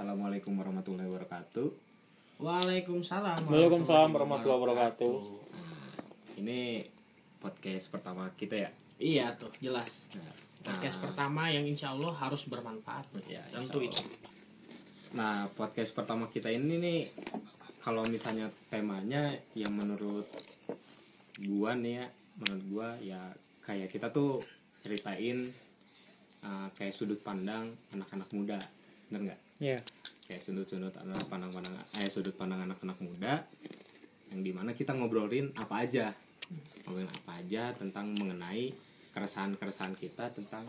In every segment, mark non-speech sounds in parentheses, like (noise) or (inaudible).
Assalamualaikum warahmatullahi wabarakatuh. Waalaikumsalam. Waalaikumsalam warahmatullahi wabarakatuh. Ini podcast pertama kita ya. Iya tuh, jelas. Nah, Podcast pertama yang insya Allah harus bermanfaat. Ya, Tentu itu. Nah, podcast pertama kita ini nih kalau misalnya temanya yang menurut gua nih ya, menurut gua ya kayak kita tuh ceritain uh, kayak sudut pandang anak-anak muda. Bener nggak? Iya. kayak sudut-sudut anak pandang-pandang eh sudut pandang anak-anak muda yang di mana kita ngobrolin apa aja. Ngobrolin apa aja tentang mengenai keresahan-keresahan kita tentang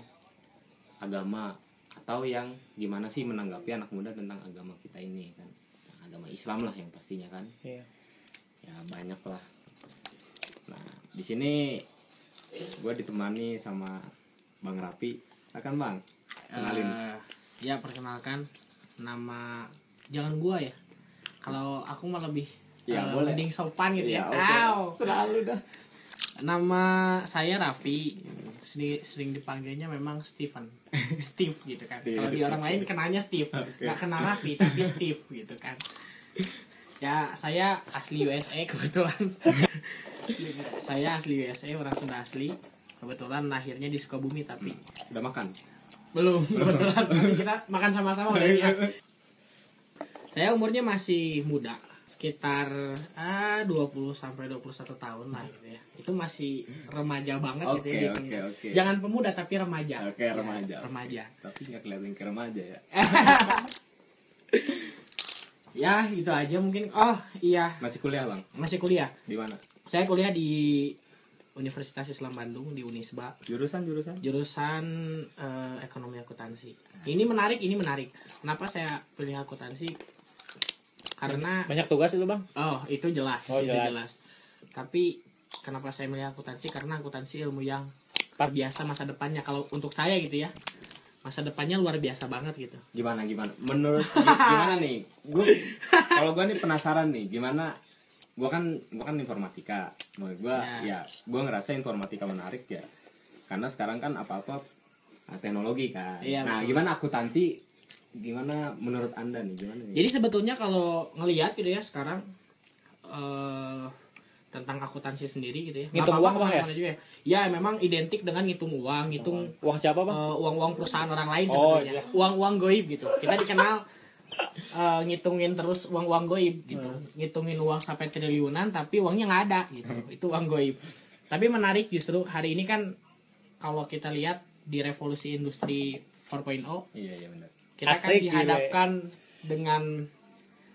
agama atau yang gimana sih menanggapi anak muda tentang agama kita ini kan? Agama Islam lah yang pastinya kan? Iya. ya banyak lah. Nah di sini gue ditemani sama bang Rapi. Akan bang. Kenalin. Eh, ya perkenalkan nama jangan gua ya. Kalau aku mah lebih Ya, eh, boleh. mending sopan gitu ya. oke. Au. selalu dah Nama saya Raffi. Sering, sering dipanggilnya memang Steven. (laughs) Steve gitu kan. Steve. Kalau di orang lain kenalnya Steve. Oke. Nggak kenal Raffi tapi Steve gitu kan. Ya, saya asli USA kebetulan. (laughs) saya asli USA, orang Sunda asli. Kebetulan lahirnya di Sukabumi tapi udah makan belum (laughs) kebetulan kita makan sama-sama udah ya. Saya umurnya masih muda, sekitar ah 20 sampai 21 tahun lah gitu ya. Itu masih remaja banget gitu Oke, ya. oke, dihitungnya. oke. Jangan pemuda tapi remaja. Oke, remaja. Ya, remaja. tapi nggak kelihatan ke remaja ya (laughs) Ya, gitu aja mungkin. Oh, iya, masih kuliah bang masih kuliah. di mana Saya kuliah di Universitas Islam Bandung di Unisba. jurusan jurusan jurusan eh, ekonomi akuntansi. Ini menarik, ini menarik. Kenapa saya pilih akuntansi? Karena Banyak tugas itu, Bang? oh itu jelas, Oh, itu jelas. jelas. Tapi kenapa saya milih akuntansi? Karena akuntansi ilmu yang luar biasa masa depannya. Kalau untuk saya gitu ya, masa depannya luar biasa banget gitu. gimana gimana menurut gi- gimana nih gue kalau gue nih penasaran nih gimana gue kan gue kan informatika menurut gue Ya. ya gue ngerasa informatika menarik ya karena sekarang kan apa apa teknologi kan Iya, nah betul. gimana akuntansi gimana menurut anda nih gimana nih Jadi sebetulnya kalau ngelihat gitu ya sekarang eh tentang akuntansi sendiri gitu ya. Ngitung Nggak uang, apa-apa Bang, ya? ke mana-mana juga ya. Ya memang identik dengan ngitung uang, ngitung Uang siapa, Bang? eh, uang-uang perusahaan orang lain Oh, sebenarnya. iya. Uang-uang goib gitu. Kita dikenal eh, ngitungin terus uang-uang goib gitu. Hmm. Ngitungin uang sampai triliunan tapi uangnya nggak ada gitu. Itu uang goib. Tapi menarik justru hari ini kan kalau kita lihat di revolusi industri 4.0 iya iya benar kita kan Asik, dihadapkan dengan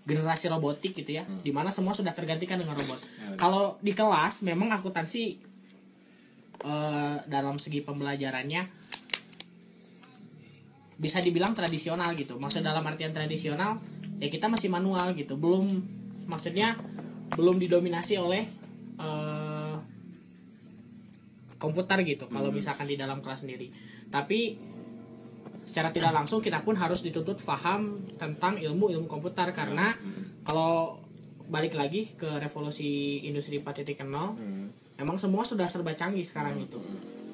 generasi robotik gitu ya, Hmm. di mana semua sudah tergantikan dengan robot. Ya. Kalau di kelas memang akuntansi eh, dalam segi pembelajarannya bisa dibilang tradisional gitu. Maksud dalam artian tradisional ya kita masih manual gitu, belum maksudnya belum didominasi oleh eh, komputer gitu. Kalau Hmm. misalkan di dalam kelas sendiri, tapi secara tidak langsung kita pun harus dituntut paham tentang ilmu ilmu komputer karena kalau balik lagi ke revolusi industri 4.0 Hmm. memang semua sudah serba canggih sekarang itu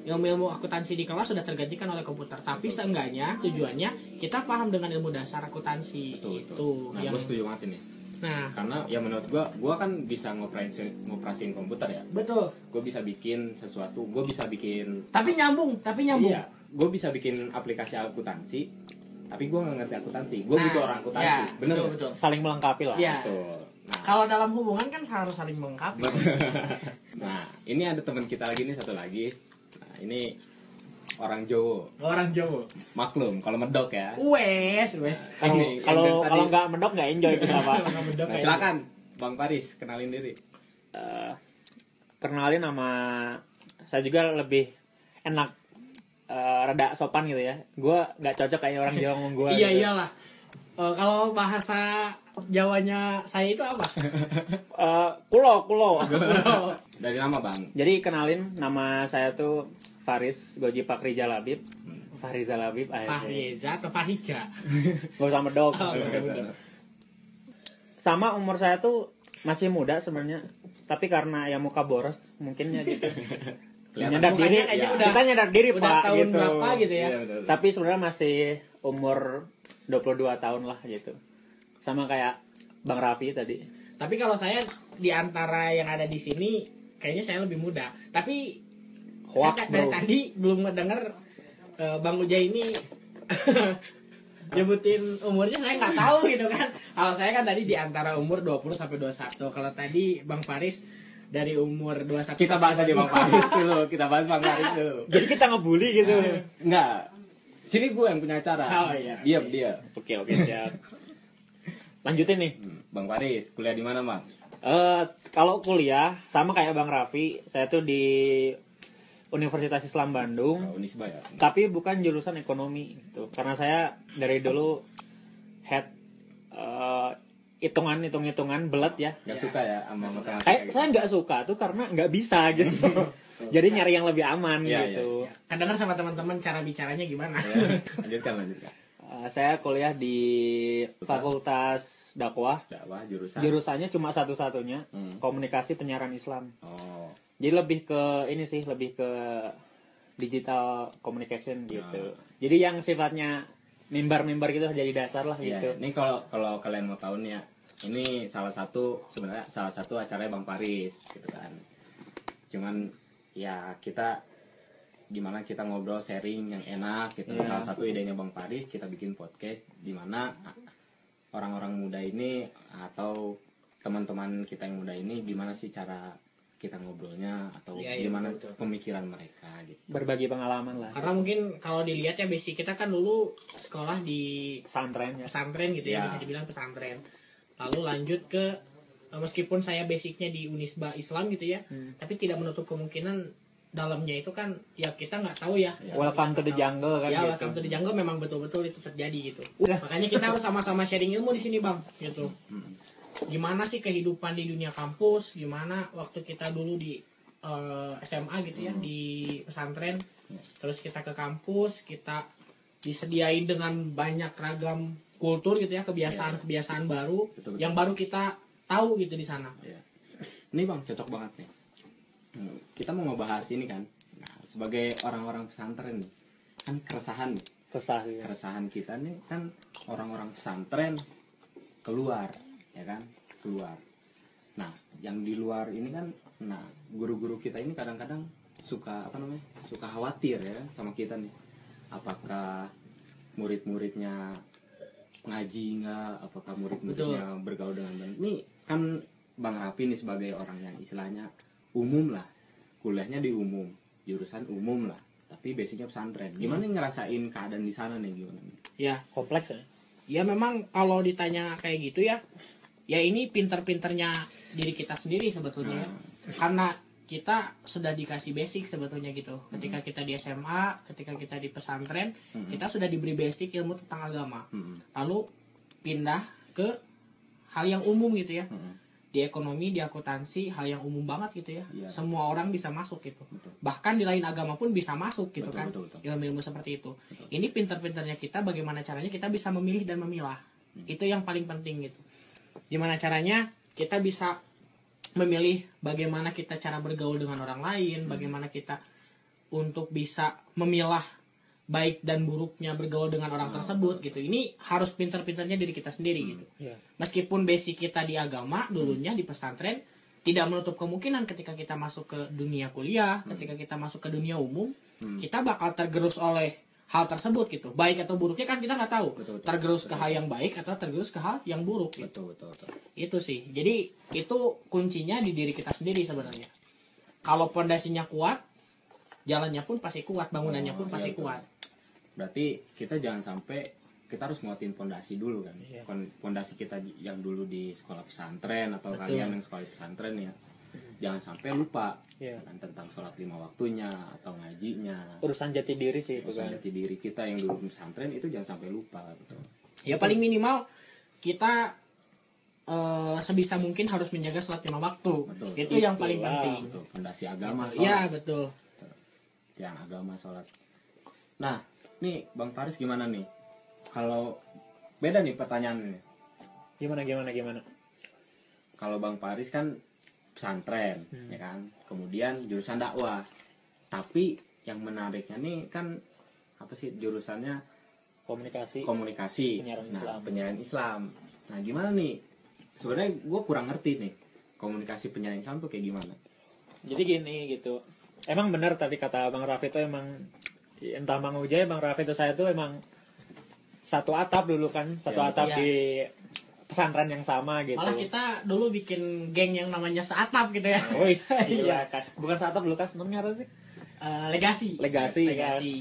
ilmu-ilmu akuntansi di kelas sudah tergantikan oleh komputer. Tapi seenggaknya tujuannya kita paham dengan ilmu dasar akuntansi. Betul itu betul nah yang gue setuju banget ini. Nah. Karena ya menurut gue gue kan bisa ngoperasiin ngoperasiin komputer ya. Betul. Gue bisa bikin sesuatu gue bisa bikin tapi nyambung tapi nyambung. Iya, gue bisa bikin aplikasi akuntansi, tapi gue nggak ngerti akuntansi. Gue Nah, butuh orang akuntansi, ya, bener betul betul. Saling melengkapi lah. ya Betul. Nah, kalau dalam hubungan kan harus saling melengkapi. (laughs) Nah, ini ada teman kita lagi nih satu lagi. Ini orang Jawa, orang Jawa maklum kalau medok ya. wes wes Kalau kalau nggak mendok nggak enjoy kita, Pak. (laughs) Nah, silakan, Bang Paris, kenalin diri. Eh, kenalin nama saya juga lebih enak eh, rada sopan gitu ya. Gua nggak cocok kayak orang Jawa ngomong gua. iya gitu. iyalah Eh, kalau bahasa Jawanya saya itu apa (laughs) Eh, kulo kulo. (laughs) Dari nama Bang. Jadi kenalin nama saya tuh Faris Goji Pakri Jalabib. Faris Jalabib, ayo. Fahriza atau Fahrija (laughs) Gak usah medok. Oh, betul, betul. Sama umur saya tuh masih muda sebenarnya. Tapi karena ya muka boros mungkin ya gitu. Nyadar diri, ya. udah- kita nyadar diri udah pak tahun gitu. berapa gitu ya Iya, betul. Tapi sebenarnya masih umur 22 tahun lah gitu sama kayak bang Raffi tadi Tapi kalau saya di antara yang ada di sini kayaknya saya lebih muda. Tapi Hoax, saya dari bro. tadi belum mendengar eh, Bang Uja ini (laughs) nyebutin umurnya saya nggak tahu gitu kan. Kalau saya kan tadi di antara umur 20 sampai 21. Kalau tadi Bang Faris dari umur 21 Kita bahas aja Bang Faris dulu, kita bahas Bang Faris dulu. (laughs) jadi kita ngebully gitu Enggak. Sini gue yang punya acara. Oh, iya. Diam dia. oke oke siap lanjutin nih Hmm, Bang Faris, kuliah di mana, Bang? Eh, kalau kuliah sama kayak bang Raffi saya tuh di Universitas Islam Bandung Oh, Unisba ya. tapi bukan jurusan ekonomi gitu karena saya dari dulu head eh, hitungan hitung hitungan belet ya Gak suka ya sama matematika. kayak gitu? saya nggak suka tuh karena nggak bisa (laughs) gitu jadi nyari yang lebih aman Iya, gitu Kadang sama teman-teman cara bicaranya gimana? Ya, lanjutkan, lanjutkan. Eh, saya kuliah di Fakultas Dakwah Dakwah jurusan. jurusannya cuma satu-satunya Hmm. komunikasi penyiaran Islam Oh. jadi lebih ke ini sih lebih ke digital communication gitu Ah. jadi yang sifatnya mimbar-mimbar gitu jadi dasar lah Iya, gitu ini kalau kalau kalian mau tahu nih ya, ini salah satu sebenarnya salah satu acaranya Bang Paris gitu kan. Cuman ya kita gimana kita ngobrol sharing yang enak gitu. Iya. Salah satu idenya Bang Paris kita bikin podcast di mana orang-orang muda ini atau teman-teman kita yang muda ini gimana sih cara kita ngobrolnya atau iya, gimana betul. pemikiran mereka gitu. berbagi pengalaman lah Karena mungkin kalau dilihat ya basic kita kan dulu sekolah di pesantren ya pesantren gitu ya, Ya. bisa dibilang pesantren. Lalu lanjut ke meskipun saya basicnya di Unisba Islam gitu ya, Hmm. tapi tidak menutup kemungkinan dalamnya itu kan ya kita nggak tahu ya. welcome to the jungle kan Ya, gitu welcome to the jungle memang betul-betul itu terjadi gitu. Udah. Makanya kita harus sama-sama sharing ilmu di sini, Bang, gitu. Gimana sih kehidupan di dunia kampus? Gimana waktu kita dulu di eh, SMA gitu ya, Hmm. di pesantren. Terus kita ke kampus, kita disediain dengan banyak ragam kultur gitu ya, kebiasaan-kebiasaan baru Betul, betul. yang baru kita tahu gitu di sana. Ya. Ini bang cocok banget nih. Kita mau ngebahas ini kan. Nah, sebagai orang-orang pesantren nih, kan keresahan nih. kesah gitu. Keresahan kita nih kan orang-orang pesantren keluar, ya kan? Keluar. Nah, yang di luar ini kan, nah guru-guru kita ini kadang-kadang suka apa namanya? Suka khawatir ya kan sama kita nih. Apakah murid-muridnya ngaji nggak? Apakah murid-muridnya bergaul dengan benar? Nih kan Bang Rapi nih sebagai orang yang istilahnya umum lah, kuliahnya di umum, jurusan umum lah. Tapi basicnya pesantren. Gimana nih ngerasain keadaan di sana nih gimana nih? Ya, kompleks ya ya memang kalau ditanya kayak gitu ya ya ini pinter-pinternya diri kita sendiri sebetulnya ya. karena kita sudah dikasih basic sebetulnya gitu ketika kita di SMA ketika kita di pesantren kita sudah diberi basic ilmu tentang agama Hmm. lalu pindah ke hal yang umum gitu ya Hmm. Di ekonomi di akuntansi hal yang umum banget gitu ya Iya. semua orang bisa masuk gitu Betul. bahkan di lain agama pun bisa masuk gitu Betul, kan ilmu-ilmu seperti itu Betul. ini pinter-pinternya kita bagaimana caranya kita bisa memilih dan memilah Hmm. itu yang paling penting gitu gimana caranya kita bisa memilih bagaimana kita cara bergaul dengan orang Hmm. lain bagaimana kita untuk bisa memilah baik dan buruknya bergaul dengan orang Hmm. tersebut gitu ini harus pinter-pinternya diri kita sendiri gitu Iya. meskipun basic kita di agama dulunya di pesantren tidak menutup kemungkinan ketika kita masuk ke dunia kuliah ketika kita masuk ke dunia umum Hmm. kita bakal tergerus oleh hal tersebut gitu baik atau buruknya kan kita nggak tahu Betul, betul. tergerus ke hal yang baik atau tergerus ke hal yang buruk gitu. Betul betul betul. itu sih jadi itu kuncinya di diri kita sendiri sebenarnya kalau pondasinya kuat jalannya pun pasti kuat bangunannya Oh, pun pasti iya, betul. kuat Berarti kita jangan sampai kita harus nguatin pondasi dulu kan. Iya. Pondasi kita yang dulu di sekolah pesantren atau Betul. kalian yang sekolah pesantren ya. Jangan sampai lupa Iya. kan, tentang sholat lima waktunya atau ngajinya. urusan jati diri sih itu Urusan kan jati diri kita yang dulu di pesantren itu jangan sampai lupa gitu. ya paling minimal kita eh, sebisa mungkin harus menjaga sholat lima waktu Betul. itu yang paling Itulah. penting Betul. Pondasi agama ya sholat. betul yang agama sholat. Nah, nih Bang Faris gimana nih? Kalau beda nih pertanyaannya. gimana gimana gimana kalau Bang Paris kan pesantren Hmm. ya kan kemudian jurusan dakwah tapi yang menariknya nih kan apa sih jurusannya komunikasi komunikasi Penyiaran nah, Islam. penyiaran Islam nah gimana nih sebenarnya gue kurang ngerti nih komunikasi penyiaran Islam tuh kayak gimana jadi gini gitu emang benar tadi kata bang Raffi itu emang entah bang Ujay bang Raffi itu saya tuh emang satu atap dulu kan satu Iya, atap iya. di pesantren yang sama gitu Malah kita dulu bikin geng yang namanya seatap gitu ya. Wis, (laughs) Iya. gila, kas. Bukan saat dulu kas, namanya apa sih? Eh, legasi. Legasi, Legasi.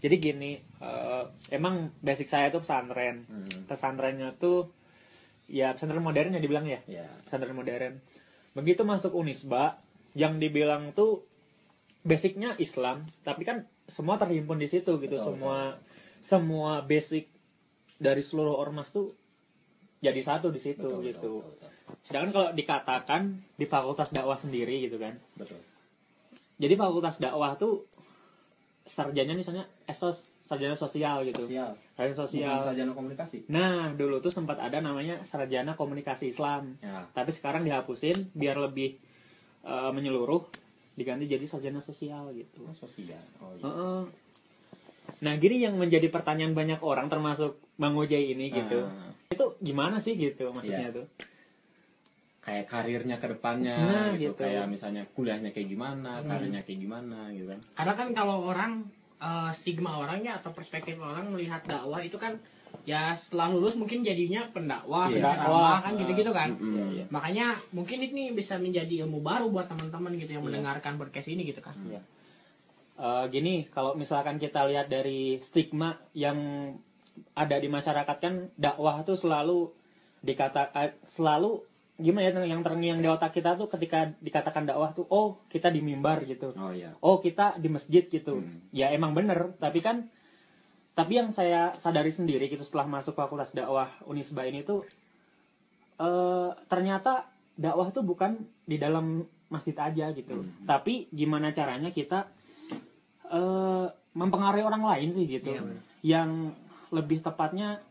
Jadi gini, eh, emang basic saya tuh pesantren. Hmm. Pesantrennya tuh ya pesantren modern ya dibilang ya. ya Pesantren modern. Begitu masuk Unisba, yang dibilang tuh basicnya Islam, tapi kan semua terhimpun di situ gitu. Betul, semua semua basic dari seluruh ormas tuh jadi satu di situ betul, gitu. betul, betul, betul. Sedangkan kalau dikatakan di fakultas dakwah sendiri gitu kan. betul. Jadi fakultas dakwah tuh sarjana misalnya esos sarjana sosial gitu. sosial Sarjana sosial. bukan sarjana komunikasi Nah, dulu tuh sempat ada namanya sarjana komunikasi Islam. ya Tapi sekarang dihapusin biar lebih eh, menyeluruh diganti jadi sarjana sosial gitu. oh, sosial oh iya Heeh. Nah, gini yang menjadi pertanyaan banyak orang termasuk Bang Ojai ini gitu. Ah, Itu gimana sih gitu maksudnya Iya. tuh? kayak karirnya ke depannya Nah, gitu. gitu. kayak misalnya kuliahnya kayak gimana Hmm. karirnya kayak gimana gitu kan Karena kan kalau orang eh, stigma orangnya atau perspektif orang melihat dakwah itu kan ya setelah lulus mungkin jadinya pendakwah, Iya. penceramah kan gitu-gitu kan. Mm-mm. Iya, iya. Makanya mungkin ini bisa menjadi ilmu baru buat teman-teman gitu yang Iya. mendengarkan podcast ini gitu kan. Iya. Eh, gini, kalau misalkan kita lihat dari stigma yang ada di masyarakat kan dakwah tuh selalu dikata eh, selalu gimana ya yang terngiang di otak kita tuh ketika dikatakan dakwah tuh oh kita di mimbar gitu oh iya oh kita di masjid gitu Hmm. ya emang bener tapi kan tapi yang saya sadari sendiri gitu setelah masuk fakultas dakwah Unisba ini tuh eh ternyata dakwah tuh bukan di dalam masjid aja gitu Hmm. tapi gimana caranya kita eh mempengaruhi orang lain sih gitu Iya, bener. yang lebih tepatnya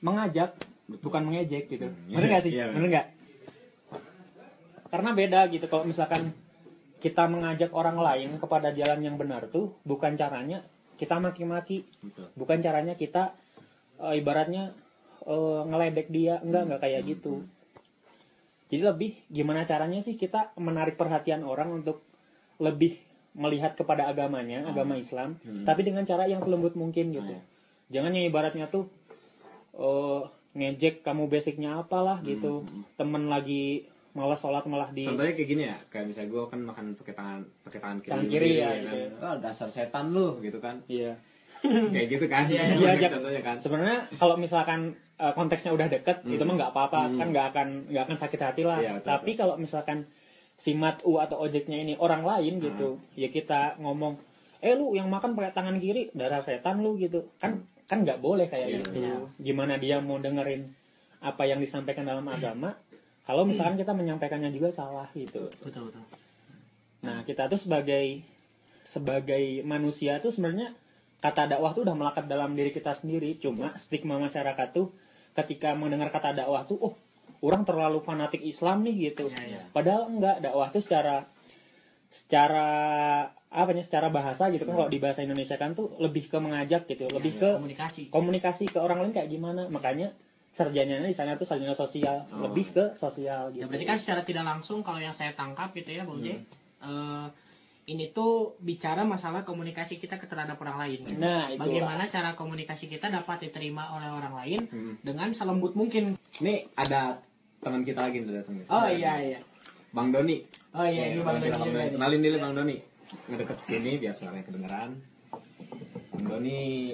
mengajak bukan mengejek gitu Hmm. bener nggak sih Iya, bener nggak karena beda gitu kalau misalkan kita mengajak orang lain kepada jalan yang benar tuh bukan caranya kita maki-maki. Bukan caranya kita eh, ibaratnya eh, ngeledek dia. Enggak enggak kayak gitu. Jadi lebih gimana caranya sih kita menarik perhatian orang untuk lebih melihat kepada agamanya agama Islam Hmm. tapi dengan cara yang selembut mungkin gitu. Ah, jangan yang ibaratnya tuh eh, ngejek kamu basicnya apalah gitu. Temen lagi malas sholat malah di contohnya kayak gini ya kayak misalnya gue kan makan pakai tangan pakai tangan kiri, Tangan kiri ya, kan gitu. oh, dasar setan lu gitu kan iya kayak gitu kan Iya, iya, Jack. contohnya kan sebenarnya kalau misalkan eh, konteksnya udah deket Hmm. itu mah nggak apa-apa Hmm. kan nggak akan nggak akan sakit hati lah Iya, betul, tapi kalau misalkan si matu atau ojeknya ini orang lain gitu Hmm. ya kita ngomong eh lu yang makan pakai tangan kiri darah setan lu gitu kan kan nggak boleh kayak Iya, gitu iya. gimana dia mau dengerin apa yang disampaikan dalam agama kalau misalkan kita menyampaikannya juga salah gitu Betul betul. Nah, kita tuh sebagai sebagai manusia tuh sebenarnya kata dakwah tuh udah melekat dalam diri kita sendiri. Cuma stigma masyarakat tuh ketika mendengar kata dakwah tuh, oh, orang terlalu fanatik Islam nih gitu. Iya, iya. Padahal enggak, dakwah tuh secara secara apa nya secara bahasa gitu kan kalau di bahasa Indonesia kan tuh lebih ke mengajak gitu, lebih ke komunikasi. komunikasi ke orang lain kayak gimana. Makanya sarjananya di sana tuh sarjana sosial, Oh. lebih ke sosial gitu. Ya berarti kan secara tidak langsung kalau yang saya tangkap gitu ya, Bang J, Hmm. eh, ini tuh bicara masalah komunikasi kita ke terhadap orang lain. Nah, itu Bagaimana cara komunikasi kita dapat diterima oleh orang lain Hmm. dengan selembut mungkin. Nih ada teman kita lagi nih datang. Oh iya iya. Bang Doni. Oh iya ini Bang kita, Doni. Kenalin dulu Bang Doni. Ngedeket sini biar suaranya kedengeran. Bang Doni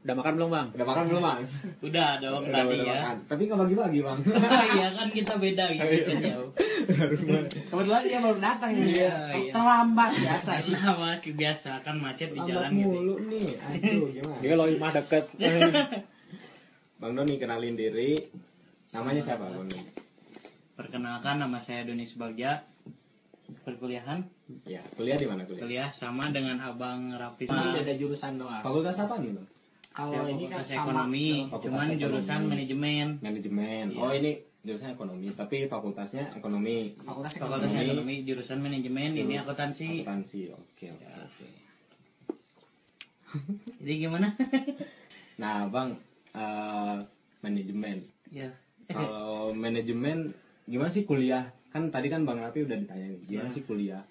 Udah makan belum, Bang? udah makan belum Bang? Udah dong Udah, tadi udah ya. makan. Tapi nggak bagi-bagi Bang. (laughs) Iya kan kita beda gitu kan jauh. Kebetulan dia baru datang ini. Iya, Ter- iya. Terlambat biasa. Nama biasa kan macet di jalan gitu. mulu nih. Aduh gimana? Dia lo imah deket. (laughs) Bang Doni kenalin diri. Namanya siapa Bang Doni? Perkenalkan nama saya Doni Subagja. Perkuliahan, Ya, kuliah di mana kuliah? kuliah sama dengan Abang Rafi. Cuma beda jurusan doang. Fakultas apa nih Bang? Kalau ini kan sama. ekonomi, Fakultas cuman ekonomi. jurusan manajemen. Manajemen. Iya. Oh ini jurusan ekonomi, tapi fakultasnya ekonomi. Fakultas Fakultas ekonomi. ekonomi, jurusan manajemen, ini Terus akuntansi. Akuntansi. Oke, oke, oke. (laughs) Jadi gimana? (laughs) Nah, Bang, eh, manajemen. ya. Kalau manajemen gimana sih kuliah? Kan tadi kan Bang Rapi udah ditanya gimana Ya. sih kuliah?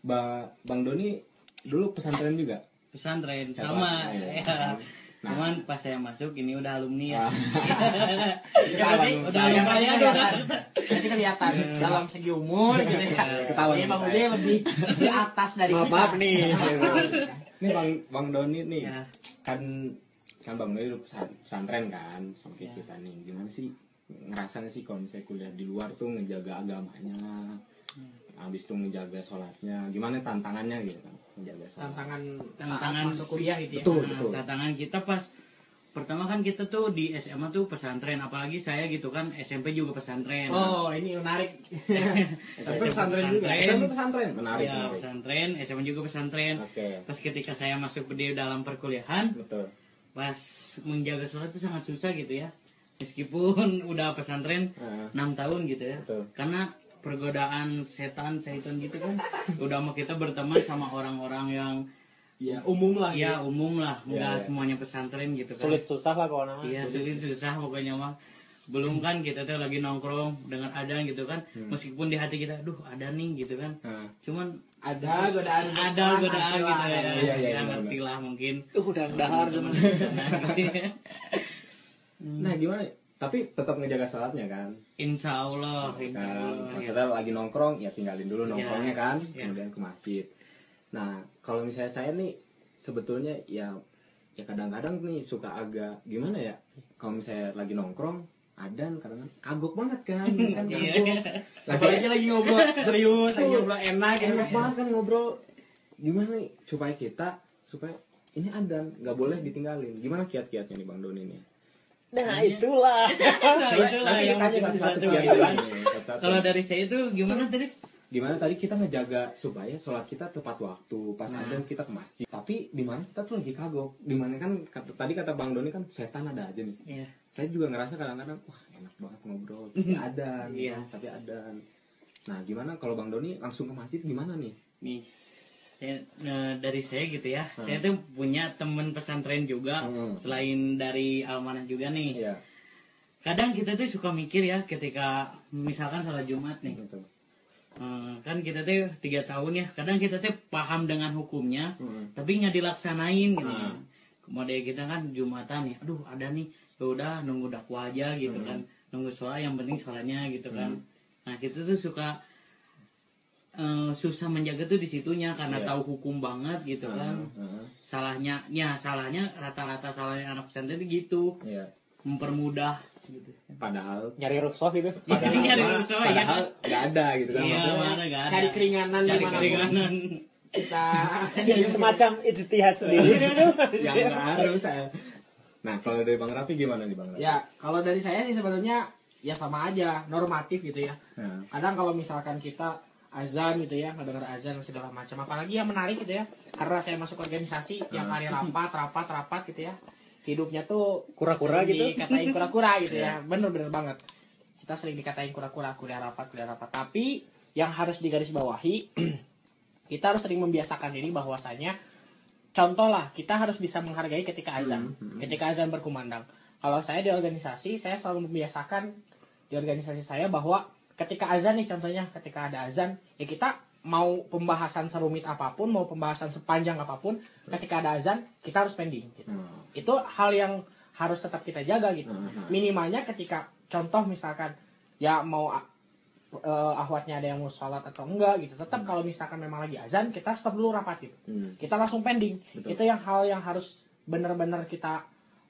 Ba Bang Doni dulu pesantren juga. Pesantren sama. Iya. ya. Nah. Cuman pas saya masuk ini udah alumni ya. Ah, (laughs) Ya, berarti Udah lumayan, lumayan udah. kelihatan. Kelihatan dalam segi umur gitu ya. Ketahuan Ini Bang kita Ude ya. lebih di atas dari Maaf, kita. maaf nih. Nih (laughs) Bang Bang Doni nih, Ya. kan kan Bang Doni pesantren kan, oke Ya. kita nih gimana sih ngerasanya sih kalau misalnya kuliah di luar tuh ngejaga agamanya, habis itu ngejaga sholatnya, gimana tantangannya gitu kan, ngejaga sholat. Tantangan Tantangan masuk kuliah gitu ya. Betul, Nah, betul. tantangan kita pas pertama kan kita tuh di SMA tuh pesantren apalagi saya gitu kan SMP juga pesantren Oh, ini menarik. (laughs) SMP pesantren juga, SMP pesantren, menarik, ya menarik. pesantren SMA juga pesantren Oke, pas ketika saya masuk di dalam perkuliahan betul. pas menjaga sholat itu sangat susah gitu ya meskipun (laughs) udah pesantren. 6 tahun gitu ya Betul. karena pergodaan setan setan gitu kan udah mau kita berteman sama orang-orang yang Ya, umum lah. ya umum lah Ya, nggak ya. semuanya pesantren gitu kan Sulit susah lah kalau namanya. iya sulit susah pokoknya mah belum kan kita tuh lagi nongkrong dengan adan gitu kan meskipun di hati kita duh ada nih gitu kan Nah, cuman Ada godaan ada godaan gitu ya, Iya, iya, ya benar, ngerti lah mungkin Uh, udah dahar teman cuman. gitu ya. nah gimana? Tapi tetap ngejaga sholatnya kan? Insya Allah, insya kan Allah. ya. maksudnya lagi nongkrong ya tinggalin dulu nongkrongnya Ya, kan ya. kemudian ke masjid nah kalau misalnya saya nih sebetulnya ya ya kadang-kadang nih suka agak gimana ya kalau misalnya lagi nongkrong adan kadang kagok banget kan (laughs) kan Iya. kagok (laughs) Apalagi lagi ngobrol serius, lagi ngobrol enak gitu. enak banget kan ngobrol gimana nih supaya kita supaya ini adan nggak boleh ditinggalin gimana kiat-kiatnya nih bang Doni nih Nah, itulah. (laughs) Nah, itulah yang satu-satu satu-satu gitu kiat kan. nih, satu-satu. Kalau dari saya itu gimana tadi? gimana tadi kita ngejaga supaya sholat kita tepat waktu pas Nah. adzan kita ke masjid tapi di mana kita tuh lagi kagok di mana kan kata, tadi kata bang Doni kan setan ada aja nih Iya. saya juga ngerasa kadang-kadang wah enak banget ngobrol (laughs) tapi ada Iya. tapi ada nah gimana kalau bang Doni langsung ke masjid gimana nih Nih. Saya, eh, dari saya gitu ya. Saya tuh punya temen pesantren juga Hmm. selain dari Almanah juga nih. iya Kadang kita tuh suka mikir ya ketika misalkan sholat Jumat nih. gitu Eh, kan kita tuh tiga tahun ya kadang kita tuh paham dengan hukumnya Hmm. tapi nggak dilaksanain gitu Ah. kemudian kita kan jumatan ya aduh ada nih ya udah nunggu dakwah aja gitu Hmm. kan nunggu sholat yang penting sholatnya gitu kan nah kita tuh suka eh, susah menjaga tuh di situnya karena Iya. tahu hukum banget gitu kan Heeh. salahnya ya salahnya rata-rata salahnya anak pesantren itu gitu iya mempermudah gitu padahal Nyari rusuh gitu. (laughs) padahal, nyari rusuh, iya. padahal nggak ada gitu kan Iya, maksudnya mana ada. Cari keringanan cari keringanan Kita (laughs) Jadi semacam ijtihad sendiri yang nggak harus saya nah kalau dari bang Rafi gimana nih bang Rafi Ya, kalau dari saya sih sebenarnya ya sama aja, normatif gitu ya. Nah, Kadang kalau misalkan kita azan gitu ya, mendengar azan dan segala macam. Apalagi yang menarik gitu ya, karena saya masuk organisasi tiap hari rapat, rapat, rapat gitu ya. Hidupnya tuh Kura-kura gitu. Dikatain kura-kura gitu ya. (laughs) Bener-bener banget. Kita sering dikatain kura-kura, kuliah rapat, kuliah rapat. Tapi yang harus digarisbawahi, (clears throat) kita harus sering membiasakan diri bahwasanya contoh lah kita harus bisa menghargai ketika azan ketika azan berkumandang kalau saya di organisasi saya selalu membiasakan di organisasi saya bahwa ketika azan nih contohnya ketika ada azan ya kita mau pembahasan serumit apa pun mau pembahasan sepanjang apa pun ketika ada azan kita harus pending gitu. nah, itu hal yang harus tetap kita jaga gitu Hmm. minimalnya ketika contoh misalkan ya mau eh, ahwatnya ada yang mau sholat atau enggak gitu tetap kalau misalkan memang lagi azan kita stop dulu rapat gitu hmm. kita langsung pending Betul. itu yang hal yang harus benar-benar kita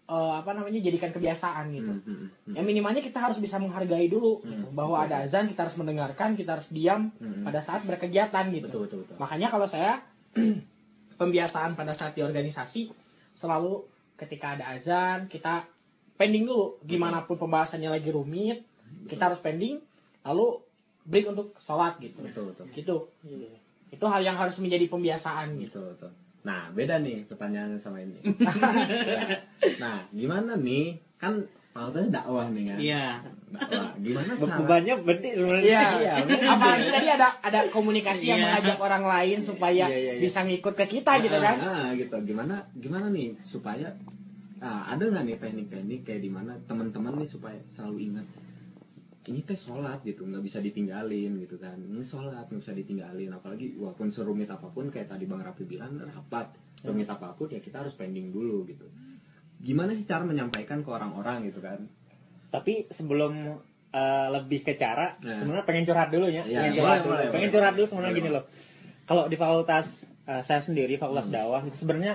eh, apa namanya jadikan kebiasaan gitu. Hmm, hmm, hmm. yang minimalnya kita harus bisa menghargai dulu gitu. bahwa ada azan kita harus mendengarkan kita harus diam Hmm. pada saat berkegiatan gitu. Betul betul betul. Makanya kalau saya (clears throat) pembiasaan pada saat di organisasi selalu ketika ada azan kita pending dulu gimana pun pembahasannya lagi rumit kita harus pending lalu break untuk sholat gitu. Betul betul. Gitu. Itu hal yang harus menjadi pembiasaan gitu. Betul, betul. Nah, beda nih pertanyaannya sama ini. (laughs) Ya. Nah, gimana nih? Kan fakultas dakwah nih kan Iya. dakwah gimana cara bebannya gede sebenarnya Iya. Apalagi tadi ada ada komunikasi yang Iya. mengajak orang lain supaya Iya, iya, iya. bisa ngikut ke kita gitu kan. Ah, gitu gimana gimana nih supaya ah, ada nggak nih teknik-teknik kayak di mana teman-teman nih supaya selalu ingat ini teh sholat gitu nggak bisa ditinggalin gitu kan. Ini sholat nggak bisa ditinggalin. Apalagi walaupun serumit apa pun kayak tadi bang Rafi bilang rapat. Serumit apa pun ya kita harus pending dulu gitu. Gimana sih cara menyampaikan ke orang-orang gitu kan? Tapi sebelum eh, lebih ke cara Nah. sebenarnya pengen curhat dulu ya. Iya, pengen boleh, curhat. dulu boleh, pengen boleh. curhat dulu sebenarnya Boleh, gini boleh. loh. Kalau di fakultas eh, saya sendiri fakultas dakwah itu sebenarnya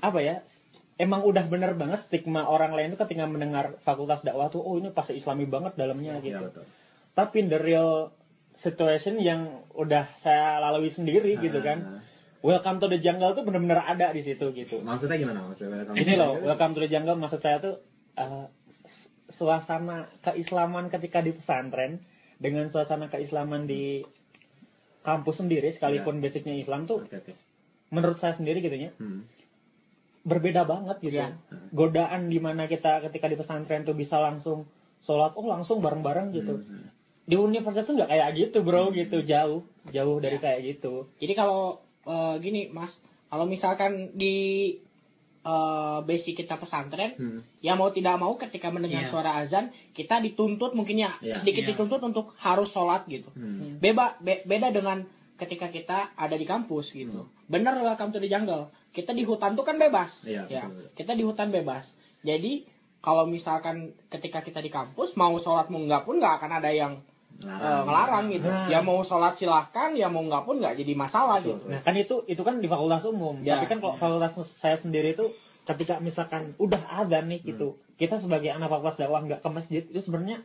apa ya emang udah bener banget stigma orang lain itu ketika mendengar fakultas dakwah tuh oh ini pasti islami banget dalamnya Iya, gitu betul. tapi in the real situation yang udah saya lalui sendiri gitu Ah, kan welcome to the jungle tuh bener-bener ada di situ gitu maksudnya gimana maksudnya ini loh welcome to the jungle maksud saya tuh uh, suasana keislaman ketika di pesantren dengan suasana keislaman di kampus sendiri sekalipun basicnya Islam tuh oke. menurut saya sendiri gitu ya Hmm. Berbeda banget gitu Iya. godaan di mana kita ketika di pesantren tuh bisa langsung sholat oh langsung bareng-bareng gitu Hmm. di universitas tuh nggak kayak gitu bro gitu jauh jauh dari Ya. kayak gitu Jadi kalau eh, gini Mas, kalau misalkan di eh, basic kita pesantren, Hmm. ya mau tidak mau ketika mendengar Iya. suara azan, kita dituntut mungkin ya Iya. sedikit Iya. dituntut untuk harus sholat gitu. Hmm. Beba be- beda dengan ketika kita ada di kampus gitu. Bener welcome to the jungle. Kita di hutan tuh kan bebas. Iya, ya. betul. Kita di hutan bebas. Jadi kalau misalkan ketika kita di kampus mau sholat mau enggak pun nggak akan ada yang eh, ngelarang gitu. Nah. Ya mau sholat silahkan, ya mau enggak pun nggak jadi masalah gitu. Nah kan itu itu kan di fakultas umum. Ya. Tapi kan kalau fakultas saya sendiri itu ketika misalkan udah azan nih gitu, kita sebagai anak fakultas dakwah nggak ke masjid itu sebenarnya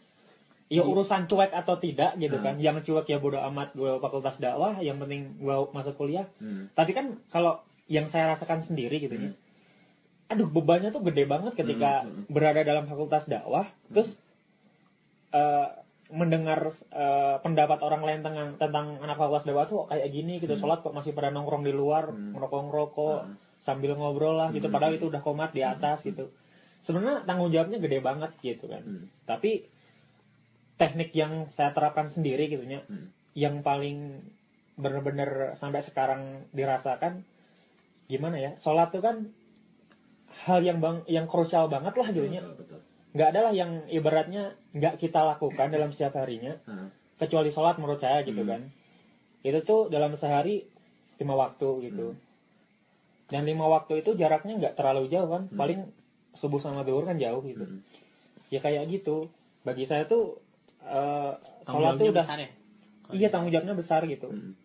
ya urusan cuek atau tidak gitu kan. Yang cuek ya bodo amat gue fakultas dakwah, yang penting gue masuk kuliah. Hmm. Tapi kan kalau yang saya rasakan sendiri gitu ya, aduh bebannya tuh gede banget ketika Hmm, berada dalam fakultas dakwah, terus eh, mendengar eh, pendapat orang lain tentang tentang anak fakultas dakwah tuh kayak gini gitu. Sholat kok masih pada nongkrong di luar ngerokok ngerokok sambil ngobrol lah gitu. Padahal itu udah komat di atas gitu. Sebenarnya tanggung jawabnya gede banget gitu kan. Hmm. tapi teknik yang saya terapkan sendiri gitu ya Hmm. yang paling bener-bener sampai sekarang dirasakan gimana ya sholat tuh kan hal yang bang yang krusial banget lah gitu ya betul. nggak ada lah yang ibaratnya nggak kita lakukan dalam setiap harinya Ah. kecuali sholat menurut saya gitu Hmm. kan itu tuh dalam sehari lima waktu gitu Hmm. dan lima waktu itu jaraknya nggak terlalu jauh kan paling subuh sama zuhur kan jauh gitu Hmm. ya kayak gitu bagi saya tuh Tanggung sholat tuh udah besar ya. iya tanggung jawabnya besar gitu Hmm.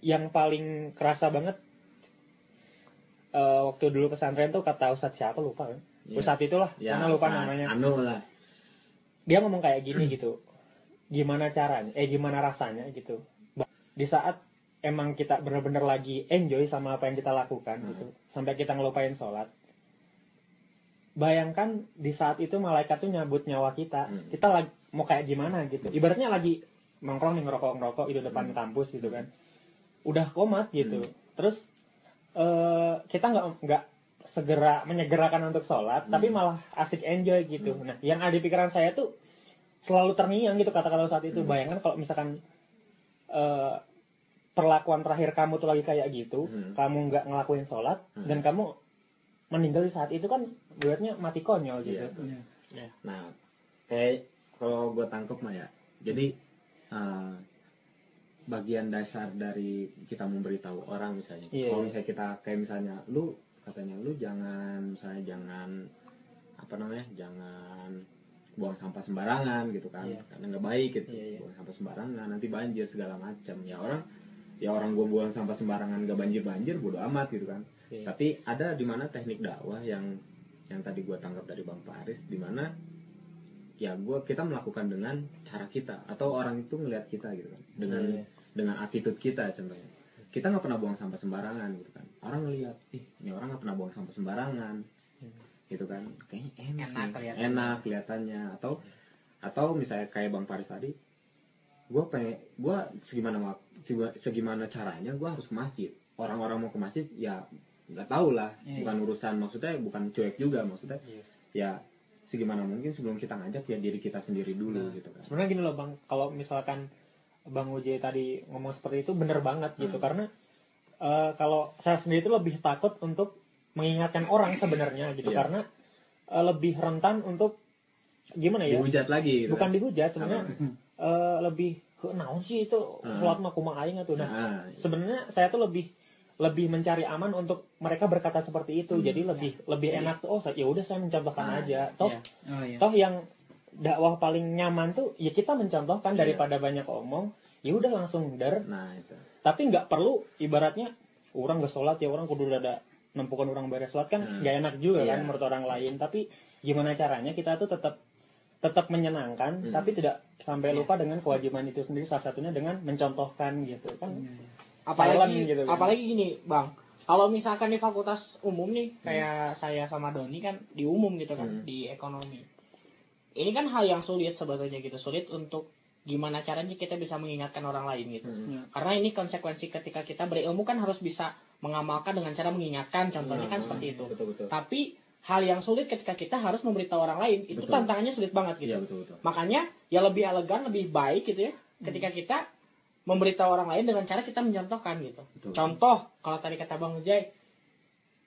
yang paling kerasa banget eh, waktu dulu pesantren tuh kata ustadz siapa lupa kan? Iya. ustadz itulah Ya, mana lupa namanya. Anu lah. dia ngomong kayak gini gitu. Gimana caranya? Eh gimana rasanya gitu? Di saat emang kita bener-bener lagi enjoy sama apa yang kita lakukan gitu sampai kita ngelupain sholat bayangkan di saat itu malaikat tuh nyabut nyawa kita. Hmm. kita lagi mau kayak gimana gitu? Ibaratnya lagi nongkrong nih ngerokok ngerokok itu depan kampus gitu kan. Udah komat gitu. Terus eh, kita nggak nggak segera menyegerakan untuk sholat tapi malah asik enjoy gitu. Nah yang ada di pikiran saya tuh selalu terngiang gitu kata-kata saat itu. Bayangkan kalau misalkan eh, perlakuan terakhir kamu tuh lagi kayak gitu Hmm. kamu nggak ngelakuin sholat dan kamu meninggal di saat itu kan buatnya mati konyol gitu. Iya. Nah, kayak kalau gue tangkep mah ya. Jadi eh, bagian dasar dari kita memberitahu orang misalnya. Iya, kalau misalnya kita kayak misalnya lu katanya lu jangan misalnya jangan apa namanya jangan buang sampah sembarangan gitu kan Iya. karena nggak baik gitu Iya, iya. buang sampah sembarangan nanti banjir segala macam ya orang ya orang gue buang sampah sembarangan nggak banjir banjir bodo amat gitu kan Iya. tapi ada di mana teknik dakwah yang yang tadi gue tangkap dari bang Faris di mana ya gue kita melakukan dengan cara kita atau orang itu ngelihat kita gitu kan dengan Iya. Dengan attitude kita contohnya kita nggak pernah buang sampah sembarangan gitu kan. Orang ngelihat ih ini orang nggak pernah buang sampah sembarangan. Gitu kan. Kayaknya enak Enak kelihatannya. enak kelihatannya. Atau atau misalnya kayak bang Faris tadi gue pengen gue segimana segimana caranya gue harus ke masjid. Orang-orang mau ke masjid ya nggak tahu lah. Iya. bukan urusan maksudnya bukan cuek juga maksudnya Iya. ya segimana mungkin sebelum kita ngajak ya diri kita sendiri dulu Nah, gitu kan. sebenarnya gini loh bang. Kalau misalkan bang Uje tadi ngomong seperti itu bener banget gitu. Karena eh, kalau saya sendiri itu lebih takut untuk mengingatkan orang sebenarnya gitu. Iya. karena eh, lebih rentan untuk gimana ya? Dihujat lagi gitu bukan kan. dihujat sebenarnya eh, lebih naon sih itu? Hmm. sholat mah kumaha aing atuh? Nah nah, sebenarnya saya tuh lebih lebih mencari aman untuk mereka berkata seperti itu. Jadi lebih lebih enak tuh oh ya udah saya mencontohkan Nah, aja. toh iya. oh iya. toh yang dakwah paling nyaman tuh ya kita mencontohkan Iya. daripada banyak omong ya udah langsung der nah itu tapi nggak perlu ibaratnya orang gak sholat ya orang kudu ada nempukan orang beres sholat kan Hmm. nggak enak juga Iya. kan menurut orang lain tapi gimana caranya kita tuh tetap tetap menyenangkan Hmm. tapi tidak sampai Iya. lupa dengan kewajiban itu sendiri salah satunya dengan mencontohkan gitu kan apalagi Silent gitu kan. apalagi gini bang kalau misalkan di fakultas umum nih kayak saya sama Doni kan di umum gitu kan Hmm. di ekonomi ini kan hal yang sulit sebetulnya gitu sulit untuk gimana caranya kita bisa mengingatkan orang lain gitu Hmm. karena ini konsekuensi ketika kita berilmu kan harus bisa mengamalkan dengan cara mengingatkan contohnya kan Hmm. seperti itu betul betul tapi hal yang sulit ketika kita harus memberitahu orang lain itu Betul. tantangannya sulit banget gitu iya betul betul makanya ya lebih elegan lebih baik gitu ya ketika kita memberitahu orang lain dengan cara kita mencontohkan gitu Betul. contoh kalau tadi kata bang Ujai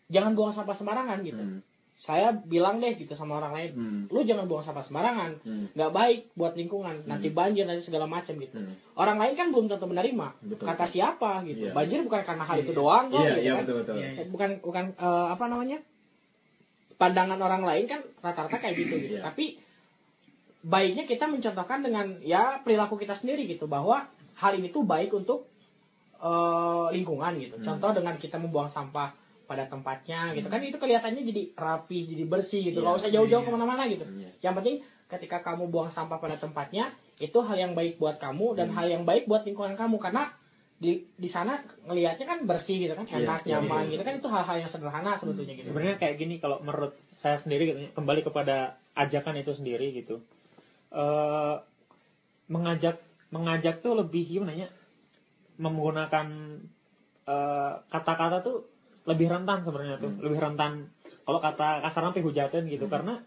jangan buang sampah sembarangan gitu Hmm. Saya bilang deh gitu sama orang lain Hmm. lu jangan buang sampah sembarangan Hmm. nggak baik buat lingkungan nanti banjir nanti segala macam gitu Hmm. orang lain kan belum tentu menerima Betul. kata siapa gitu Iya. banjir bukan karena hal itu doang kok iya gitu iya kan. betul betul Iya. bukan bukan eh, apa namanya pandangan orang lain kan rata-rata kayak gitu gitu Iya. tapi baiknya kita mencontohkan dengan ya perilaku kita sendiri gitu bahwa hal ini tuh baik untuk eh, lingkungan gitu Hmm. contoh dengan kita membuang sampah pada tempatnya gitu kan itu kelihatannya jadi rapi jadi bersih gitu nggak Iya. usah jauh-jauh Iya. ke mana-mana gitu Iya. yang penting ketika kamu buang sampah pada tempatnya itu hal yang baik buat kamu dan Hmm. hal yang baik buat lingkungan kamu karena di di sana ngelihatnya kan bersih gitu kan Iya, enak iya, nyaman iya. gitu kan itu hal-hal yang sederhana sebetulnya gitu sebenarnya kayak gini kalau menurut saya sendiri gitu, kembali kepada ajakan itu sendiri gitu Eh, mengajak mengajak tuh lebih gimana ya menggunakan eh, kata-kata tuh lebih rentan sebenarnya tuh Hmm. lebih rentan. Kalau kata kasar sampai hujatan gitu karena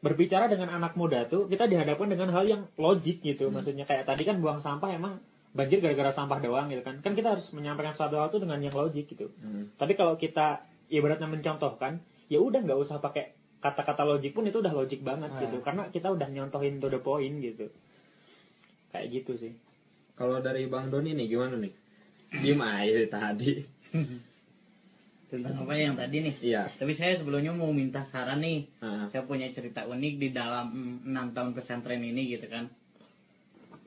berbicara dengan anak muda tuh kita dihadapkan dengan hal yang logik gitu. Hmm. maksudnya kayak tadi kan buang sampah emang banjir gara-gara sampah doang gitu kan. Kan kita harus menyampaikan suatu hal tuh dengan yang logik gitu. Hmm. tapi kalau kita ibaratnya mencontohkan ya udah nggak usah pakai kata-kata logik pun itu udah logik banget Ah. gitu. Karena kita udah nyontohin to the point gitu. Kayak gitu sih. Kalau dari bang Doni nih gimana nih? Diem aja dari tadi (laughs) tentang apa yang tadi nih. Iya. Tapi saya sebelumnya mau minta saran nih. Ah. saya punya cerita unik di dalam mm, enam tahun pesantren ini gitu kan.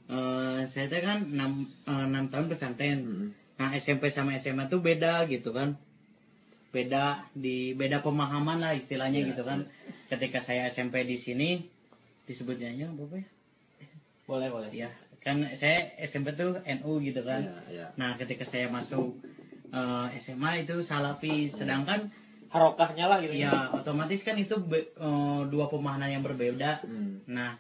Eh, saya tuh kan enam eh, enam tahun pesantren. Hmm. nah SMP sama SMA tuh beda gitu kan. Beda di beda pemahaman lah istilahnya Iya, gitu kan. ketika saya SMP di sini disebutnya apa ya? Boleh boleh. Ya kan saya SMP tuh NU gitu kan. Iya, iya. nah ketika saya masuk eh, SMA itu Salafi sedangkan harokahnya lah gitu ya otomatis kan itu be- eh, dua pemahaman yang berbeda Hmm. Nah,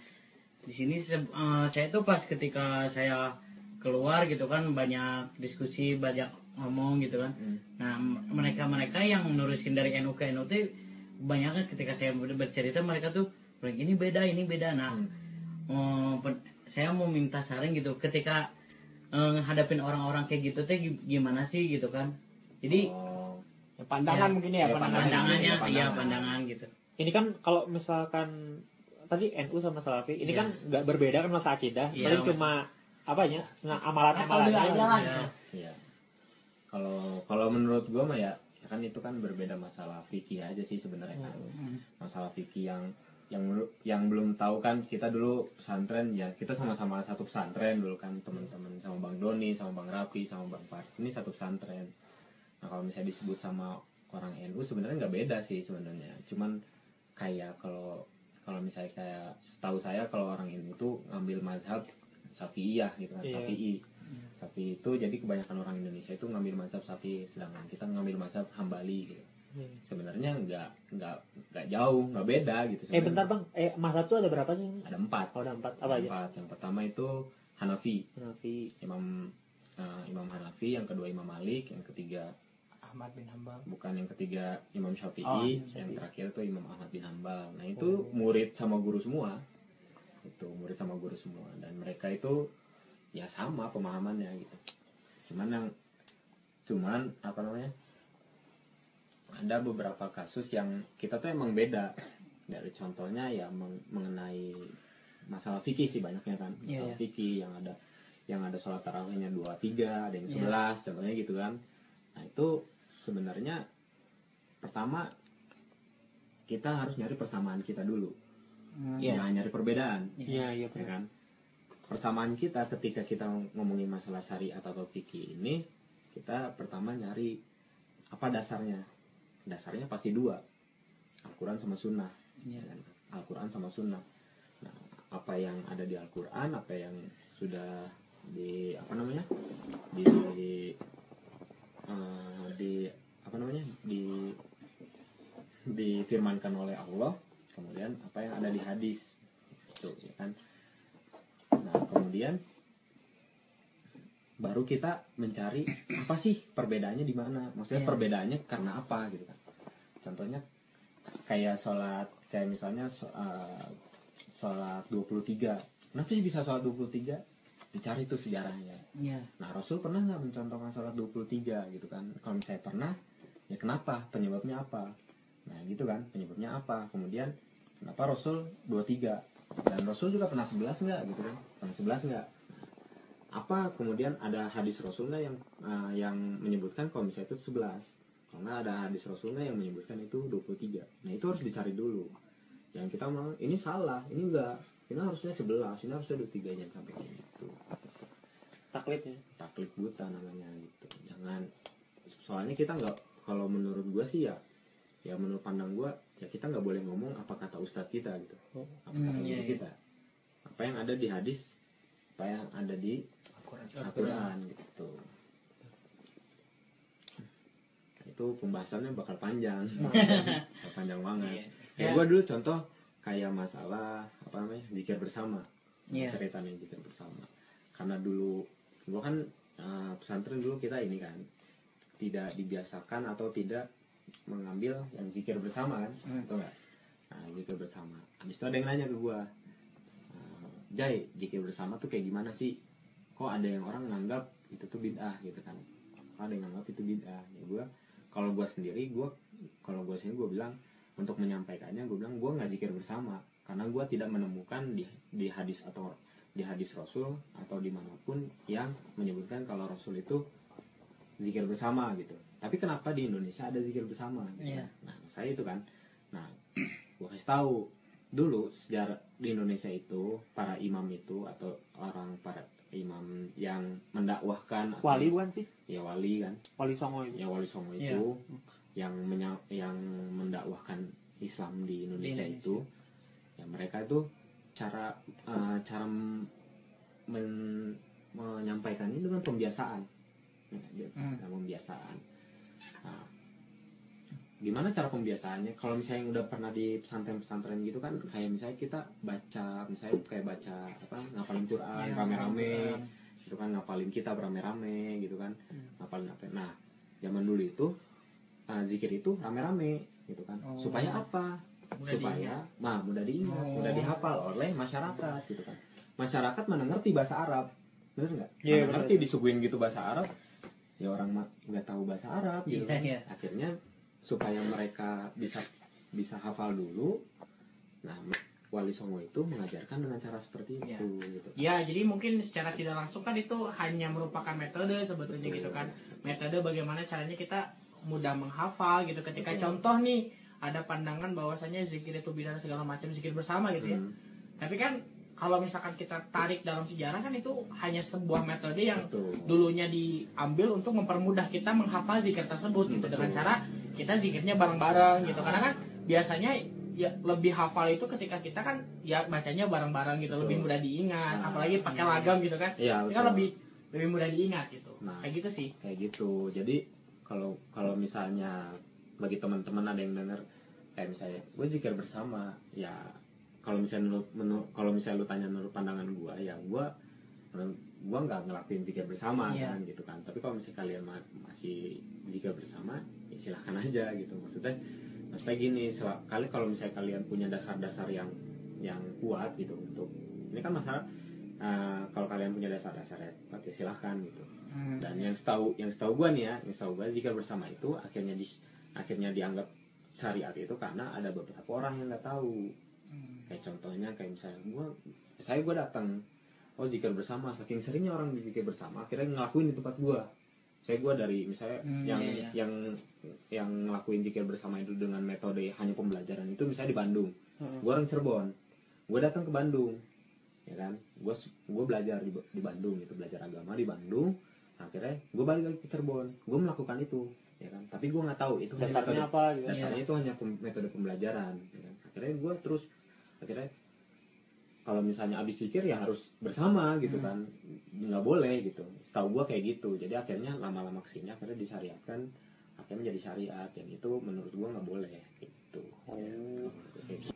di sini eh, saya tuh pas ketika saya keluar gitu kan banyak diskusi, banyak ngomong gitu kan. Hmm. Nah, m- mereka-mereka yang nurusin dari NU ke NU tuh banyak kan ketika saya ber- bercerita mereka tuh ini beda, ini beda. Nah, eh, pen- saya mau minta saran gitu ketika eh, hadapin orang-orang kayak gitu teh gi- gimana sih gitu kan. Jadi Oh. Ya, pandangan Ya, mungkin ya, ya, pandangan pandangannya pandangan. iya pandangan gitu. ini kan kalau misalkan tadi NU sama Salafi ini Iya. kan nggak berbeda kan masa akidah Iya, paling cuma apa ya senang amalan Level amalan. Ya. Iya. Kalau kalau menurut gua mah ya ya kan itu kan berbeda masalah fikih aja sih sebenarnya kan. Hmm. Masalah fikih yang yang yang belum tahu kan kita dulu pesantren ya kita sama-sama satu pesantren dulu kan teman-teman sama Bang Doni sama Bang Rapi sama Bang Fars ini satu pesantren. Nah kalau misalnya disebut sama orang NU sebenarnya nggak beda sih sebenarnya. Cuman kayak kalau kalau misalnya kayak setahu saya kalau orang NU itu ngambil mazhab Syafi'iyah gitu kan, Iya. Syafi'i. Syafi'i itu jadi kebanyakan orang Indonesia itu ngambil mazhab Syafi'i sedangkan kita ngambil mazhab Hambali gitu. Hmm. Sebenarnya nggak nggak nggak jauh, nggak beda gitu eh sebenarnya. bentar bang eh mazhab tuh ada berapa sih Ada empat. oh, ada empat apa aja Empat. Yang pertama itu Hanafi, Hanafi Imam eh, Imam Hanafi, yang kedua Imam Malik, yang ketiga Ahmad bin Hambal bukan yang ketiga Imam Syafi'i, Oh, Imam yang Syafi'i. terakhir tuh Imam Ahmad bin Hambal. Nah itu murid sama guru semua, itu murid sama guru semua dan mereka itu ya sama pemahamannya gitu. Cuman yang cuman apa namanya ada beberapa kasus yang kita tuh emang beda. Dari contohnya ya meng- mengenai masalah fikih sih banyaknya kan. Iya, masalah iya. fikih yang ada yang ada sholat tarawihnya dua tiga ada yang Iya. sebelas contohnya gitu kan. Nah itu sebenarnya pertama kita harus nyari persamaan kita dulu. Iya. jangan nyari perbedaan. Iya, iya, ya kan? Persamaan kita ketika kita ngomongin masalah syariat atau fikih ini kita pertama nyari apa dasarnya dasarnya pasti dua. Al-Quran sama Sunnah. Iya. ya kan? Al-Quran sama Sunnah. Nah, apa yang ada di Al-Quran apa yang sudah di apa namanya? Di eh, di apa namanya? Di difirmankan oleh Allah. Kemudian apa yang ada di hadis. Itu ya kan? Nah kemudian baru kita mencari apa sih perbedaannya di mana? Maksudnya Iya. perbedaannya karena apa gitu kan contohnya kayak sholat kayak misalnya eh, sholat 23 kenapa sih bisa sholat 23 dicari tuh sejarahnya Iya. Nah Rasul pernah nggak mencontohkan sholat 23 gitu kan? Kalau misalnya pernah, ya kenapa? Penyebabnya apa? Nah gitu kan, penyebabnya apa? Kemudian kenapa Rasul 23? Dan Rasul juga pernah 11 nggak gitu kan? Pernah 11 nggak? Apa kemudian ada hadis Rasulnya yang eh, yang menyebutkan kalau misalnya itu 11? Karena ada hadis Rasulnya yang menyebutkan itu 23. Nah itu harus dicari dulu. Yang kita mau ini salah, ini enggak. Ini harusnya 11, ini harusnya 23 jangan sampai kayak gitu. Taklidnya? Taklid buta namanya gitu. Jangan. Soalnya kita nggak kalau menurut gua sih ya ya menurut pandang gua ya kita nggak boleh ngomong apa kata ustadz kita gitu. Apa kata Hmm, iya, iya. kita. Apa yang ada di hadis apa yang ada di Al-Quran gitu itu pembahasannya bakal panjang. Bakal panjang banget. Iya. ya gua dulu contoh kayak masalah apa namanya zikir bersama. Iya. ceritanya zikir bersama. Karena dulu gua kan eh, pesantren dulu kita ini kan tidak dibiasakan atau tidak mengambil yang zikir bersama kan Hmm. atau enggak nah, zikir bersama. Habis itu ada yang nanya ke gua eh, Jai zikir bersama tuh kayak gimana sih? Kok ada yang orang nganggap itu tuh bid'ah gitu kan. Kok ada yang nganggap itu bid'ah? Ya gua kalau gua sendiri gua kalau gua sendiri gua bilang untuk menyampaikannya gua bilang gua nggak zikir bersama karena gua tidak menemukan di di hadis atau di hadis Rasul atau di mana pun yang menyebutkan kalau Rasul itu zikir bersama gitu tapi kenapa di Indonesia ada zikir bersama gitu. Iya. nah saya itu kan nah gua kasih tahu dulu sejarah di Indonesia itu para imam itu atau orang para imam yang mendakwahkan wali bukan sih ya wali kan wali songo itu ya wali songo Iya. itu yang menya- yang mendakwahkan Islam di Indonesia, Indonesia. itu ya mereka itu cara eh, cara men- menyampaikannya dengan pembiasaan Ya, Hmm. pembiasaan Nah, gimana cara pembiasaannya kalau misalnya yang udah pernah di pesantren-pesantren gitu kan kayak misalnya kita baca misalnya kayak baca apa ngapalin Quran Iya, rame-rame gitu kan ngapalin kitab rame-rame gitu kan Hmm. ngapalin apa nah zaman dulu itu uh, zikir itu rame-rame gitu kan Oh. supaya apa Mudah supaya nah mudah diingat Oh. mudah dihafal oleh masyarakat gitu kan masyarakat mana ngerti bahasa Arab bener nggak Iya, Mana bener. ngerti disuguhin gitu bahasa Arab ya orang nggak tahu bahasa Arab gitu Iya, kan iya. akhirnya supaya mereka bisa bisa hafal dulu nah Wali Songo itu mengajarkan dengan cara seperti Iya. itu gitu Ya, jadi mungkin secara tidak langsung kan itu hanya merupakan metode sebetulnya gitu kan. Metode bagaimana caranya kita mudah menghafal gitu. Ketika contoh nih ada pandangan bahwasanya zikir itu bidan segala macam zikir bersama gitu ya. Hmm, Tapi kan kalau misalkan kita tarik dalam sejarah kan itu hanya sebuah metode yang betul. dulunya diambil untuk mempermudah kita menghafal zikir tersebut gitu dengan Betul. cara kita zikirnya bareng-bareng gitu karena kan biasanya ya lebih hafal itu ketika kita kan ya bacanya bareng-bareng gitu lebih mudah diingat Nah, apalagi pakai lagam gitu kan Iya, kan betul. lebih lebih mudah diingat gitu Nah. kayak gitu sih kayak gitu jadi kalau kalau misalnya bagi teman-teman ada yang denger kayak misalnya gue zikir bersama ya kalau misalnya menurut, menurut kalau misalnya lu tanya menurut pandangan gue ya gue gue nggak ngelakuin zikir bersama Iya. kan gitu kan tapi kalau misalnya kalian ma- masih jika bersama ya silahkan aja gitu. Maksudnya maksudnya gini kali kalau misalnya kalian punya dasar-dasar yang yang kuat gitu untuk ini kan masalah eh, kalau kalian punya dasar-dasar yang kuat ya silahkan gitu. Hmm. dan yang setahu yang setahu gua nih ya yang setahu gua jika bersama itu akhirnya di akhirnya dianggap syariat itu karena ada beberapa orang yang nggak tahu. Kayak contohnya kayak misalnya gua saya gua datang oh zikir bersama saking seringnya orang zikir bersama akhirnya ngelakuin di tempat gua saya gua dari misalnya Hmm, yang iya, iya. yang yang ngelakuin zikir bersama itu dengan metode hanya pembelajaran itu misalnya di Bandung. Hmm. gua orang Cirebon. Gua datang ke Bandung ya kan? Gua gua belajar di, di Bandung gitu belajar agama di Bandung. Akhirnya gua balik lagi ke Cirebon. Gua melakukan itu ya kan? Tapi gua nggak tahu itu metode- dasarnya apa gitu. dasarnya itu hanya pem- metode pembelajaran ya kan. akhirnya gue terus akhirnya kalau misalnya abis zikir ya harus bersama gitu kan. Nggak boleh gitu. Setahu gue kayak gitu. Jadi akhirnya lama-lama ke sini akhirnya disyariatkan. Akhirnya menjadi syariat. Yang itu menurut gue nggak boleh gitu.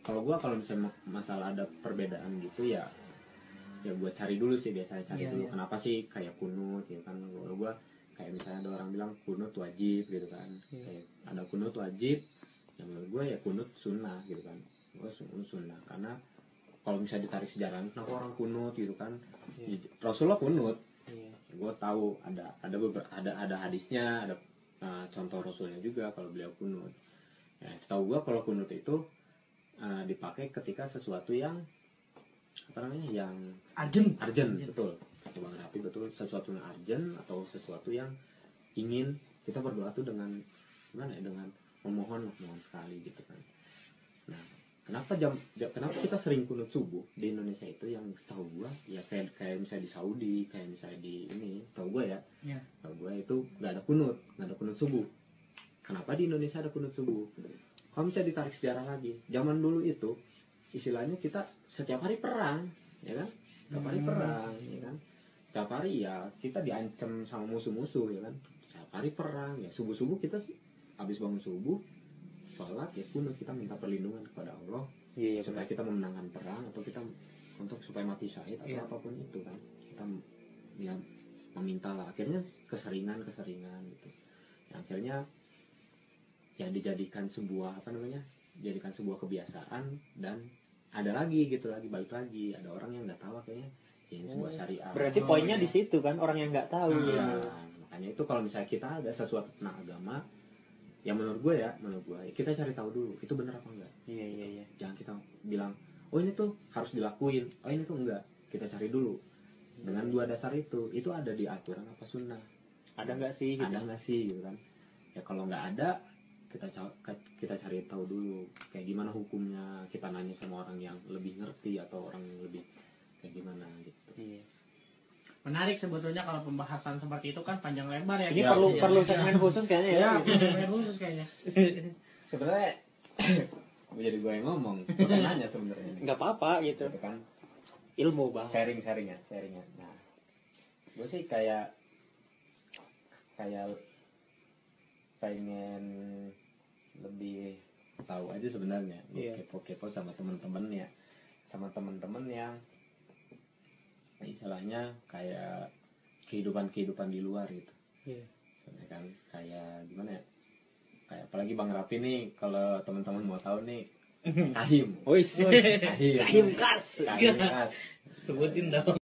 Kalau gue kalau misalnya ma- masalah ada perbedaan gitu ya ya gue cari dulu sih biasanya cari Iya, dulu iya. kenapa sih kayak kunut gitu kan. Kalau gue kayak misalnya ada orang bilang kunut wajib gitu kan. Kayak ada kunut wajib yang menurut gue ya kunut sunnah gitu kan. Gue sun- sunnah. Karena kalau misalnya ditarik sejarah kenapa orang kunut gitu kan? Rasulullah kunut. Iya. gue tahu ada ada beberapa ada ada hadisnya ada uh, contoh rasulnya juga kalau beliau kunut. Ya setahu gue kalau kunut itu uh, dipakai ketika sesuatu yang apa namanya yang Arjen. urgent betul. Kata bang Rapi betul. Sesuatu yang urgent atau sesuatu yang ingin kita berdoa tuh dengan gimana ya dengan memohon lah mohon sekali gitu kan. Nah kenapa jam jam- kenapa kita sering kunut subuh? Di Indonesia itu yang setahu gua ya kayak kayak misalnya di Saudi kayak misalnya di ini setahu gua ya. Iya. setahu gua itu nggak ada kunut nggak ada kunut subuh. Kenapa di Indonesia ada kunut subuh? Kalau misalnya ditarik sejarah lagi zaman dulu itu istilahnya kita setiap hari perang ya kan? Setiap hari perang ya kan? Setiap hari ya kita diancam sama musuh-musuh ya kan? Setiap hari perang ya subuh subuh kita habis bangun subuh sholat ya kunut kita minta perlindungan kepada Allah iya iya supaya kita memenangkan perang atau kita untuk supaya mati syahid atau Iya. apa pun itu kan kita ya meminta lah akhirnya keseringan keseringan gitu Ya, akhirnya ya dijadikan sebuah apa namanya jadikan sebuah kebiasaan dan ada lagi gitu lagi balik lagi ada orang yang nggak tahu kayaknya ini sebuah syariat berarti Oh, poinnya iya. di situ kan orang yang nggak tahu Iya, gitu. makanya itu kalau misalnya kita ada sesuatu tentang agama ya menurut gue ya menurut gue kita cari tahu dulu itu benar apa enggak. Iya iya iya. Jangan kita bilang oh ini tuh harus dilakuin. Oh ini tuh enggak. Kita cari dulu. Dengan dua dasar itu itu ada di Al-Quran apa Sunnah? Ada nggak sih gitu? ada nggak sih gitu kan? Ya kalau nggak ada kita kita cari tahu dulu. Kayak gimana hukumnya kita nanya sama orang yang lebih ngerti atau orang yang lebih kayak gimana gitu. Menarik sebetulnya kalau pembahasan seperti itu kan panjang lebar ya. ini Ya, perlu Iya, perlu iya. segmen khusus kayaknya ya Ya, segmen khusus kayaknya. (laughs) sebenarnya (coughs) gue jadi gue yang ngomong gue nanya sebenarnya ini. nggak apa-apa gitu Gitu kan ilmu bang sharing sharing ya sharing ya nah gue sih kayak kayak pengen lebih tahu aja sebenarnya gue Iya. kepo kepo sama temen-temen ya sama temen-temen yang istilahnya kayak kehidupan kehidupan di luar gitu Iya. Soalnya kan kayak gimana ya kayak apalagi bang Rapi nih kalau teman-teman mau tahu nih (laughs) kahim Wis. kahim Kahim kas. kahim khas sebutin dong